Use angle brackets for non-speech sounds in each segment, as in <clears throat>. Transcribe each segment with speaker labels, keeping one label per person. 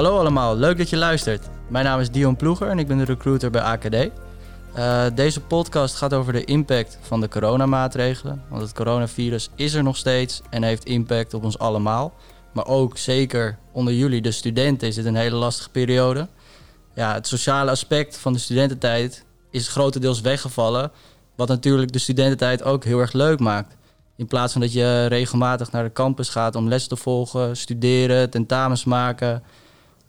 Speaker 1: Hallo allemaal, leuk dat je luistert. Mijn naam is Dion Ploeger en ik ben de recruiter bij AKD. Uh, deze podcast gaat over de impact van de coronamaatregelen. Want het coronavirus is er nog steeds en heeft impact op ons allemaal. Maar ook zeker onder jullie, de studenten, is dit een hele lastige periode. Ja, het sociale aspect van de studententijd is grotendeels weggevallen. Wat natuurlijk de studententijd ook heel erg leuk maakt. In plaats van dat je regelmatig naar de campus gaat om les te volgen, studeren, tentamens maken,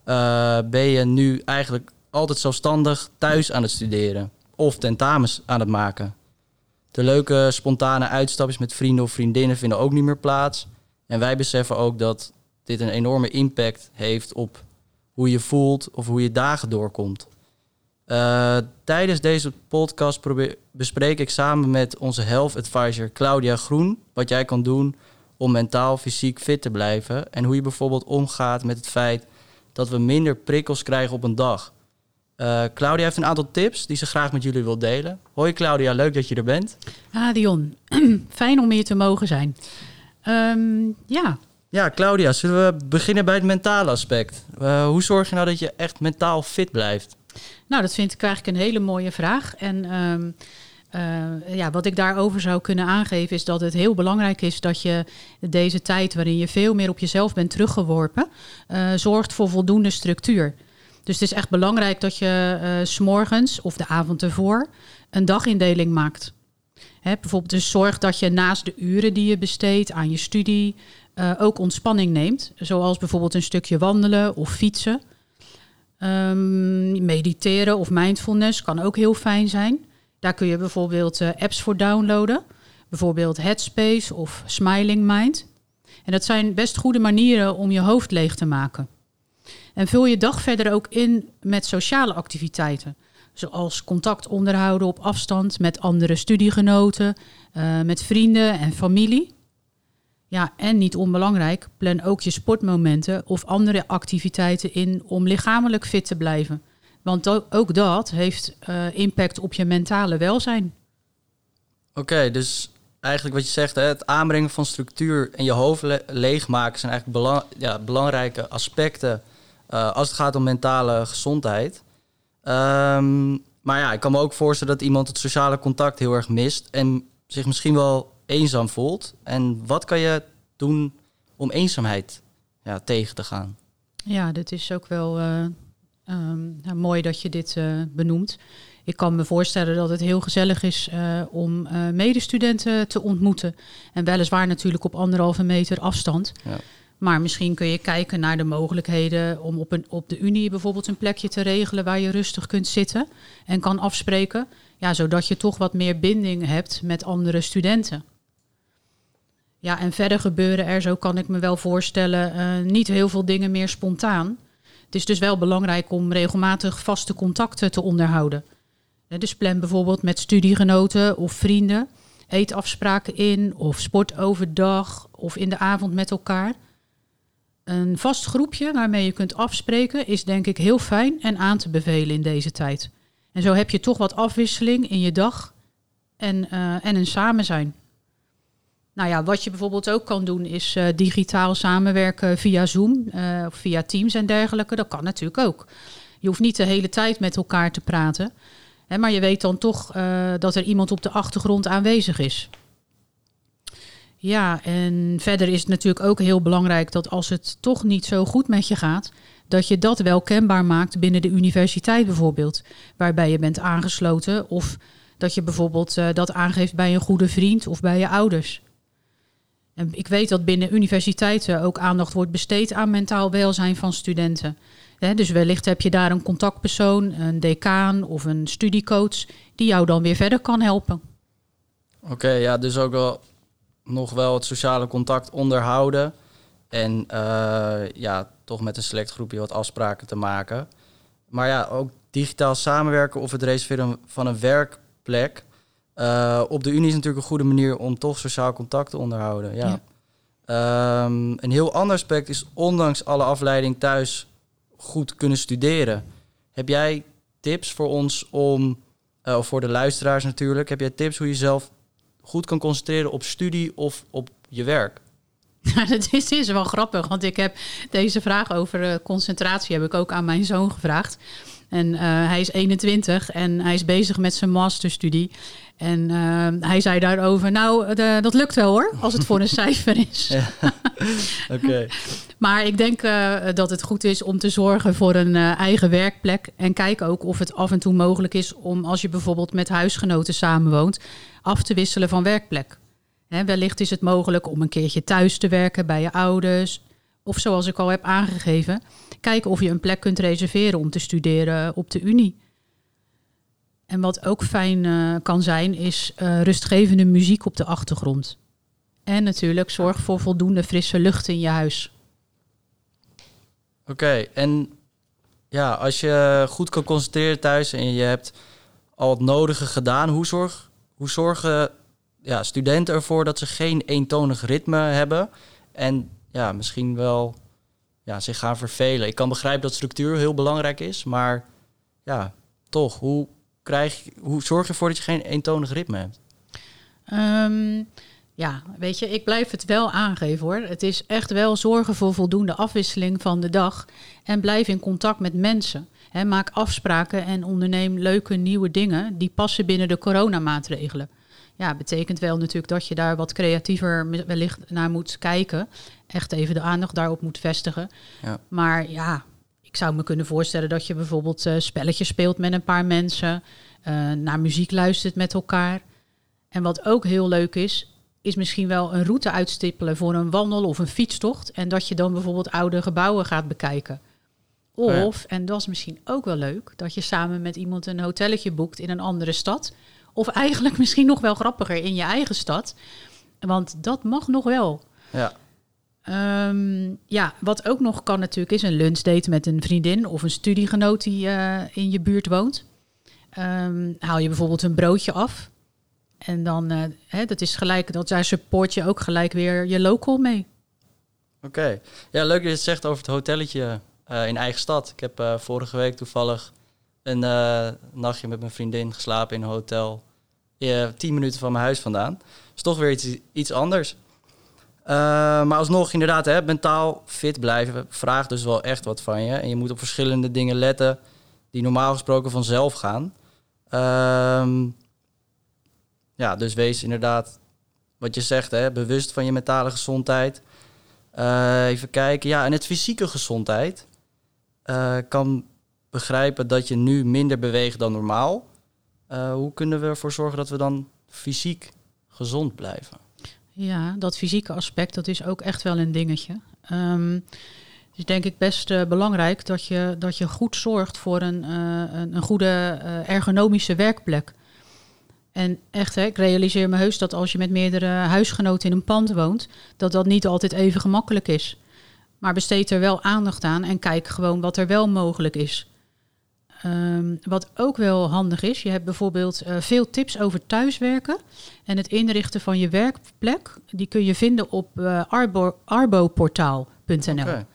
Speaker 1: uh, ben je nu eigenlijk altijd zelfstandig thuis aan het studeren of tentamens aan het maken. De leuke spontane uitstapjes met vrienden of vriendinnen vinden ook niet meer plaats. En wij beseffen ook dat dit een enorme impact heeft op hoe je voelt of hoe je dagen doorkomt. Uh, tijdens deze podcast bespreek ik samen met onze health advisor Claudia Groen wat jij kan doen om mentaal, fysiek fit te blijven. En hoe je bijvoorbeeld omgaat met het feit dat we minder prikkels krijgen op een dag. Uh, Claudia heeft een aantal tips die ze graag met jullie wil delen. Hoi Claudia, leuk dat je er bent.
Speaker 2: Ah Dion, <clears throat> fijn om hier te mogen zijn. Um, ja.
Speaker 1: Ja, Claudia, zullen we beginnen bij het mentale aspect? Uh, hoe zorg je nou dat je echt mentaal fit blijft?
Speaker 2: Nou, dat vind ik eigenlijk een hele mooie vraag. En um, uh, ja, wat ik daarover zou kunnen aangeven is dat het heel belangrijk is dat je deze tijd waarin je veel meer op jezelf bent teruggeworpen, uh, zorgt voor voldoende structuur. Dus het is echt belangrijk dat je uh, s'morgens of de avond ervoor een dagindeling maakt. Hè, bijvoorbeeld dus zorg dat je naast de uren die je besteedt aan je studie ook ontspanning neemt. Zoals bijvoorbeeld een stukje wandelen of fietsen. Um, mediteren of mindfulness kan ook heel fijn zijn. Daar kun je bijvoorbeeld uh, apps voor downloaden. Bijvoorbeeld Headspace of Smiling Mind. En dat zijn best goede manieren om je hoofd leeg te maken. En vul je dag verder ook in met sociale activiteiten. Zoals contact onderhouden op afstand met andere studiegenoten, uh, met vrienden en familie. Ja, en niet onbelangrijk, plan ook je sportmomenten of andere activiteiten in om lichamelijk fit te blijven. Want ook dat heeft uh, impact op je mentale welzijn.
Speaker 1: Oké, okay, dus eigenlijk wat je zegt, hè, het aanbrengen van structuur en je hoofd le leegmaken zijn eigenlijk belang ja, belangrijke aspecten uh, als het gaat om mentale gezondheid. Um, maar ja, ik kan me ook voorstellen dat iemand het sociale contact heel erg mist en zich misschien wel eenzaam voelt. En wat kan je doen om eenzaamheid ja, tegen te gaan?
Speaker 2: Ja, dit is ook wel uh, um, nou, mooi dat je dit uh, benoemt. Ik kan me voorstellen dat het heel gezellig is uh, om medestudenten te ontmoeten. En weliswaar natuurlijk op anderhalve meter afstand. Ja. Maar misschien kun je kijken naar de mogelijkheden om op, een, op de Unie bijvoorbeeld een plekje te regelen waar je rustig kunt zitten en kan afspreken. Ja, zodat je toch wat meer binding hebt met andere studenten. Ja, en verder gebeuren er, zo kan ik me wel voorstellen, niet heel veel dingen meer spontaan. Het is dus wel belangrijk om regelmatig vaste contacten te onderhouden. Dus plan bijvoorbeeld met studiegenoten of vrienden eetafspraken in of sport overdag of in de avond met elkaar. Een vast groepje waarmee je kunt afspreken is denk ik heel fijn en aan te bevelen in deze tijd. En zo heb je toch wat afwisseling in je dag en, uh, en een samen zijn. Nou ja, wat je bijvoorbeeld ook kan doen is uh, digitaal samenwerken via Zoom uh, of via Teams en dergelijke. Dat kan natuurlijk ook. Je hoeft niet de hele tijd met elkaar te praten. Hè, maar je weet dan toch uh, dat er iemand op de achtergrond aanwezig is. Ja, en verder is het natuurlijk ook heel belangrijk dat als het toch niet zo goed met je gaat, dat je dat wel kenbaar maakt binnen de universiteit bijvoorbeeld, waarbij je bent aangesloten. Of dat je bijvoorbeeld dat aangeeft bij een goede vriend of bij je ouders. Ik weet dat binnen universiteiten ook aandacht wordt besteed aan mentaal welzijn van studenten. Dus wellicht heb je daar een contactpersoon, een decaan of een studiecoach die jou dan weer verder kan helpen.
Speaker 1: Oké, ja, dus ook wel nog wel het sociale contact onderhouden. En uh, ja, toch met een select groepje wat afspraken te maken. Maar ja, ook digitaal samenwerken of het reserveren van een werkplek. Uh, op de Unie is natuurlijk een goede manier om toch sociaal contact te onderhouden. Ja. ja. Um, een heel ander aspect is ondanks alle afleiding thuis goed kunnen studeren. Heb jij tips voor ons om, uh, of voor de luisteraars natuurlijk, heb jij tips hoe je zelf goed kan concentreren op studie of op je werk?
Speaker 2: Ja, <laughs> dat is, is wel grappig, want ik heb deze vraag over uh, concentratie heb ik ook aan mijn zoon gevraagd. En uh, hij is 21 en hij is bezig met zijn masterstudie. En uh, hij zei daarover, nou, de, dat lukt wel hoor, als het voor een <laughs> cijfer is. <laughs>
Speaker 1: Oké.
Speaker 2: maar ik denk uh, dat het goed is om te zorgen voor een uh, eigen werkplek. En kijk ook of het af en toe mogelijk is om, als je bijvoorbeeld met huisgenoten samenwoont, af te wisselen van werkplek. Hè, wellicht is het mogelijk om een keertje thuis te werken bij je ouders. Of zoals ik al heb aangegeven, kijken of je een plek kunt reserveren om te studeren op de Unie. En wat ook fijn uh, kan zijn, is uh, rustgevende muziek op de achtergrond. En natuurlijk zorg voor voldoende frisse lucht in je huis.
Speaker 1: Oké, en ja, als je goed kan concentreren thuis en je hebt al het nodige gedaan, hoe, zorg, hoe zorgen ja, studenten ervoor dat ze geen eentonig ritme hebben en ja, misschien wel ja, zich gaan vervelen? Ik kan begrijpen dat structuur heel belangrijk is, maar ja, toch, hoe, krijg, hoe zorg je ervoor dat je geen eentonig ritme hebt?
Speaker 2: Um, ja, weet je, ik blijf het wel aangeven hoor. Het is echt wel zorgen voor voldoende afwisseling van de dag en blijf in contact met mensen. He, maak afspraken en onderneem leuke nieuwe dingen die passen binnen de coronamaatregelen. Ja, betekent wel natuurlijk dat je daar wat creatiever wellicht naar moet kijken. Echt even de aandacht daarop moet vestigen. Ja. Maar ja, ik zou me kunnen voorstellen dat je bijvoorbeeld uh, spelletjes speelt met een paar mensen, uh, naar muziek luistert met elkaar. En wat ook heel leuk is, is misschien wel een route uitstippelen voor een wandel of een fietstocht. En dat je dan bijvoorbeeld oude gebouwen gaat bekijken. Of, en dat is misschien ook wel leuk, dat je samen met iemand een hotelletje boekt in een andere stad. Of eigenlijk misschien nog wel grappiger in je eigen stad. Want dat mag nog wel.
Speaker 1: Ja.
Speaker 2: Um, ja, wat ook nog kan natuurlijk is een lunchdate met een vriendin of een studiegenoot die uh, in je buurt woont. Um, haal je bijvoorbeeld een broodje af. En dan, uh, hè, dat is gelijk, dat daar support je ook gelijk weer je local mee.
Speaker 1: Oké. Okay. Ja, leuk dat je het zegt over het hotelletje uh, in eigen stad. Ik heb vorige week toevallig een nachtje met mijn vriendin geslapen in een hotel. tien minuten van mijn huis vandaan. is toch weer iets, iets anders. Uh, maar alsnog, inderdaad, hè, mentaal fit blijven vraagt dus wel echt wat van je. En je moet op verschillende dingen letten die normaal gesproken vanzelf gaan. Uh, ja, dus wees inderdaad, wat je zegt, hè, bewust van je mentale gezondheid. Uh, even kijken. Ja, en het fysieke gezondheid. Uh, kan begrijpen dat je nu minder beweegt dan normaal. hoe kunnen we ervoor zorgen dat we dan fysiek gezond blijven?
Speaker 2: Ja, dat fysieke aspect, dat is ook echt wel een dingetje. Um, het is denk ik best uh, belangrijk dat je, dat je goed zorgt voor een, uh, een, een, goede ergonomische werkplek. En echt, hè, ik realiseer me heus dat als je met meerdere huisgenoten in een pand woont, dat dat niet altijd even gemakkelijk is. Maar besteed er wel aandacht aan en kijk gewoon wat er wel mogelijk is. Um, wat ook wel handig is, je hebt bijvoorbeeld uh, veel tips over thuiswerken en het inrichten van je werkplek. Die kun je vinden op uh, arbo, arboportaal.nl. Okay.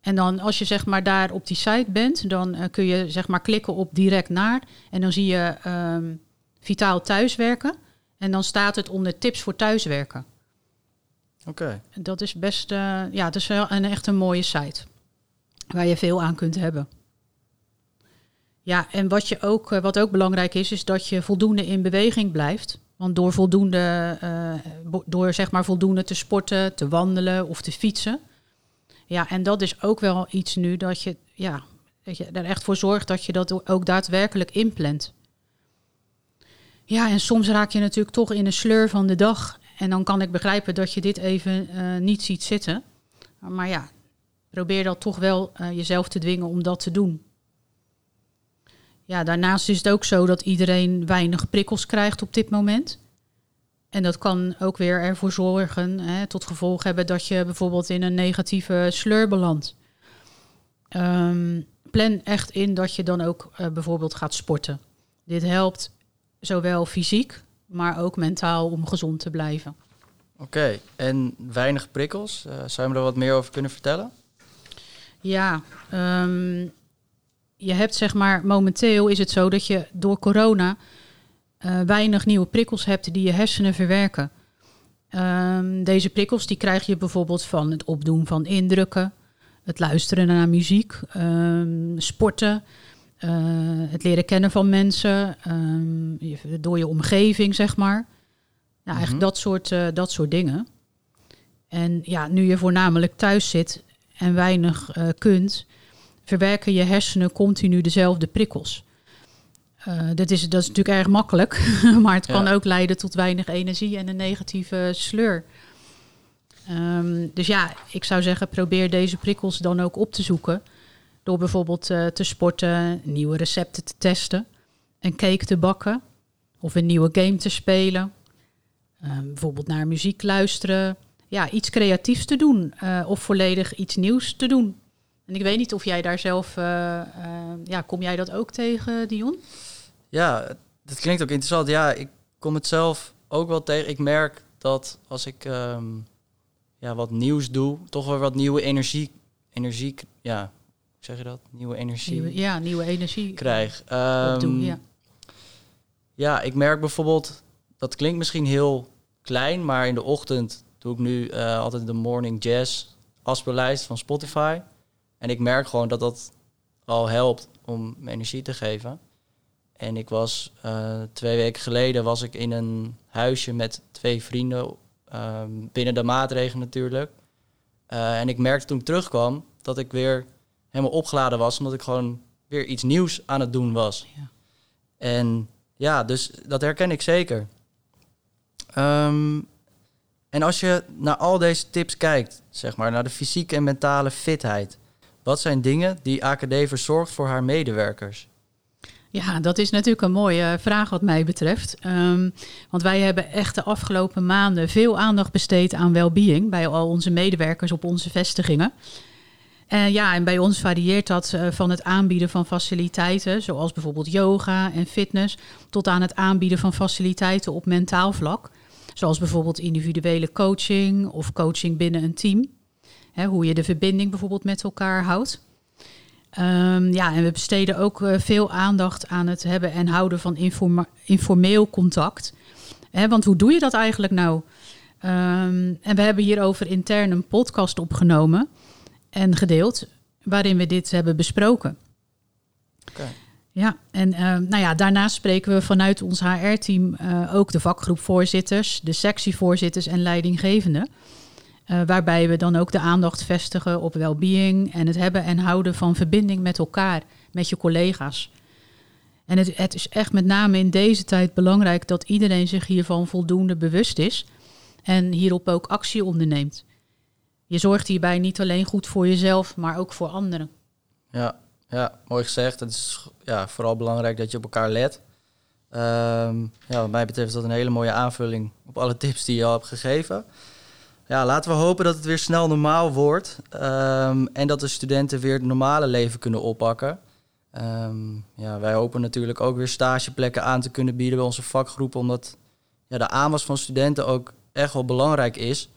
Speaker 2: En dan als je zeg maar daar op die site bent, dan uh, kun je zeg maar klikken op direct naar en dan zie je um, vitaal thuiswerken en dan staat het onder tips voor thuiswerken.
Speaker 1: Oké. Okay.
Speaker 2: Dat is best, ja, dat is wel een echt een mooie site waar je veel aan kunt hebben. Ja, en wat, je ook, eh, wat ook belangrijk is, is dat je voldoende in beweging blijft. Want door voldoende, uh, door zeg maar voldoende te sporten, te wandelen of te fietsen. Ja, en dat is ook wel iets nu dat je, ja, dat je er echt voor zorgt dat je dat ook daadwerkelijk inplant. Ja, en soms raak je natuurlijk toch in een sleur van de dag. En dan kan ik begrijpen dat je dit even uh, niet ziet zitten. Maar ja, probeer dat toch wel jezelf te dwingen om dat te doen. Ja, daarnaast is het ook zo dat iedereen weinig prikkels krijgt op dit moment. En dat kan ook weer ervoor zorgen, hè, tot gevolg hebben dat je bijvoorbeeld in een negatieve sleur belandt. Um, plan echt in dat je dan ook uh, bijvoorbeeld gaat sporten. Dit helpt zowel fysiek, maar ook mentaal om gezond te blijven.
Speaker 1: Oké, okay. en weinig prikkels. Uh, zou je me er wat meer over kunnen vertellen?
Speaker 2: Ja, um, je hebt zeg maar, momenteel is het zo dat je door corona uh, weinig nieuwe prikkels hebt die je hersenen verwerken. Ehm, deze prikkels die krijg je bijvoorbeeld van het opdoen van indrukken, het luisteren naar muziek, ehm, sporten, eh, het leren kennen van mensen, ehm, je- door je omgeving, zeg maar. Ja, eigenlijk dat, soort, eh, dat soort dingen. En ja, nu je voornamelijk thuis zit en weinig eh, kunt, verwerken je hersenen continu dezelfde prikkels. Eh, dat, is, dat is natuurlijk erg makkelijk, <laughs> maar het kan
Speaker 1: Ja.
Speaker 2: ook leiden tot weinig energie en een negatieve sleur. Ehm, dus ja, ik zou zeggen, probeer deze prikkels dan ook op te zoeken. Door bijvoorbeeld eh, te sporten, nieuwe recepten te testen, een cake te bakken of een nieuwe game te spelen. Ehm, bijvoorbeeld naar muziek luisteren. Ja, iets creatiefs te doen eh, of volledig iets nieuws te doen. En ik weet niet of jij daar zelf, eh, eh, ja, kom jij dat ook tegen, Dion?
Speaker 1: Ja, dat klinkt ook interessant. Ja, ik kom het zelf ook wel tegen. Ik merk dat als ik ehm, ja, wat nieuws doe, toch weer wat nieuwe energie, energie, ja, hoe zeg je dat? Nieuwe energie
Speaker 2: Nieuwe, ja, nieuwe energie.
Speaker 1: krijg. Ehm,
Speaker 2: ja.
Speaker 1: Ja, ik merk bijvoorbeeld, dat klinkt misschien heel klein, maar in de ochtend doe ik nu eh, altijd de morning jazz afspeellijst van Spotify. En ik merk gewoon dat dat al helpt om me energie te geven. En ik was eh, twee weken geleden was ik in een huisje met twee vrienden, ehm, binnen de maatregelen natuurlijk. Eh, en ik merkte toen ik terugkwam dat ik weer helemaal opgeladen was, omdat ik gewoon weer iets nieuws aan het doen was.
Speaker 2: Ja.
Speaker 1: En ja, dus dat herken ik zeker. Ehm, en als je naar al deze tips kijkt, zeg maar, naar de fysieke en mentale fitheid. Wat zijn dingen die AKD verzorgt voor haar medewerkers?
Speaker 2: Ja, dat is natuurlijk een mooie vraag wat mij betreft. Ehm, want wij hebben echt de afgelopen maanden veel aandacht besteed aan well-being bij al onze medewerkers op onze vestigingen. En ja, en bij ons varieert dat eh, van het aanbieden van faciliteiten, zoals bijvoorbeeld yoga en fitness, tot aan het aanbieden van faciliteiten op mentaal vlak. Zoals bijvoorbeeld individuele coaching of coaching binnen een team. Hè, hoe je de verbinding bijvoorbeeld met elkaar houdt. Ehm, ja, en we besteden ook eh, veel aandacht aan het hebben en houden van informa- informeel contact. Hè, want hoe doe je dat eigenlijk nou? Ehm, en we hebben hierover intern een podcast opgenomen en gedeeld, waarin we dit hebben besproken. Ja, en ehm, nou ja, daarnaast spreken we vanuit ons HR-team eh, ook de vakgroepvoorzitters, de sectievoorzitters en leidinggevenden. Eh, waarbij we dan ook de aandacht vestigen op well-being en het hebben en houden van verbinding met elkaar, met je collega's. En het, het is echt met name in deze tijd belangrijk dat iedereen zich hiervan voldoende bewust is en hierop ook actie onderneemt. Je zorgt hierbij niet alleen goed voor jezelf, maar ook voor anderen.
Speaker 1: Ja, ja, mooi gezegd. Het is ja, vooral belangrijk dat je op elkaar let. Ehm, ja, wat mij betreft is dat een hele mooie aanvulling op alle tips die je al hebt gegeven. Ja, laten we hopen dat het weer snel normaal wordt. ehm, en dat de studenten weer het normale leven kunnen oppakken. Ehm, ja, wij hopen natuurlijk ook weer stageplekken aan te kunnen bieden bij onze vakgroepen. Omdat ja, de aanwas van studenten ook echt wel belangrijk is.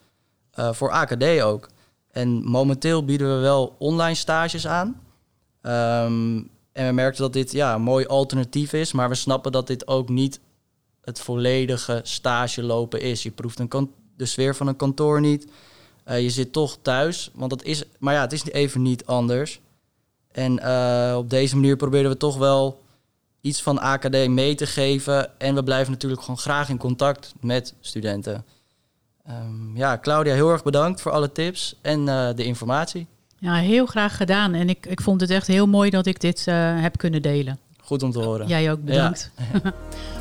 Speaker 1: eh, voor AKD ook. En momenteel bieden we wel online stages aan. Ehm, en we merkten dat dit ja, een mooi alternatief is, maar we snappen dat dit ook niet het volledige stage lopen is. Je proeft een de sfeer van een kantoor niet. Eh, je zit toch thuis, want dat is, maar ja, het is even niet anders. En eh, op deze manier proberen we toch wel iets van AKD mee te geven. En we blijven natuurlijk gewoon graag in contact met studenten. Ehm, ja, Claudia, heel erg bedankt voor alle tips en eh, de informatie.
Speaker 2: Ja, heel graag gedaan. En ik, ik vond het echt heel mooi dat ik dit heb kunnen delen.
Speaker 1: Goed om te horen.
Speaker 2: Jij ook bedankt. <laughs>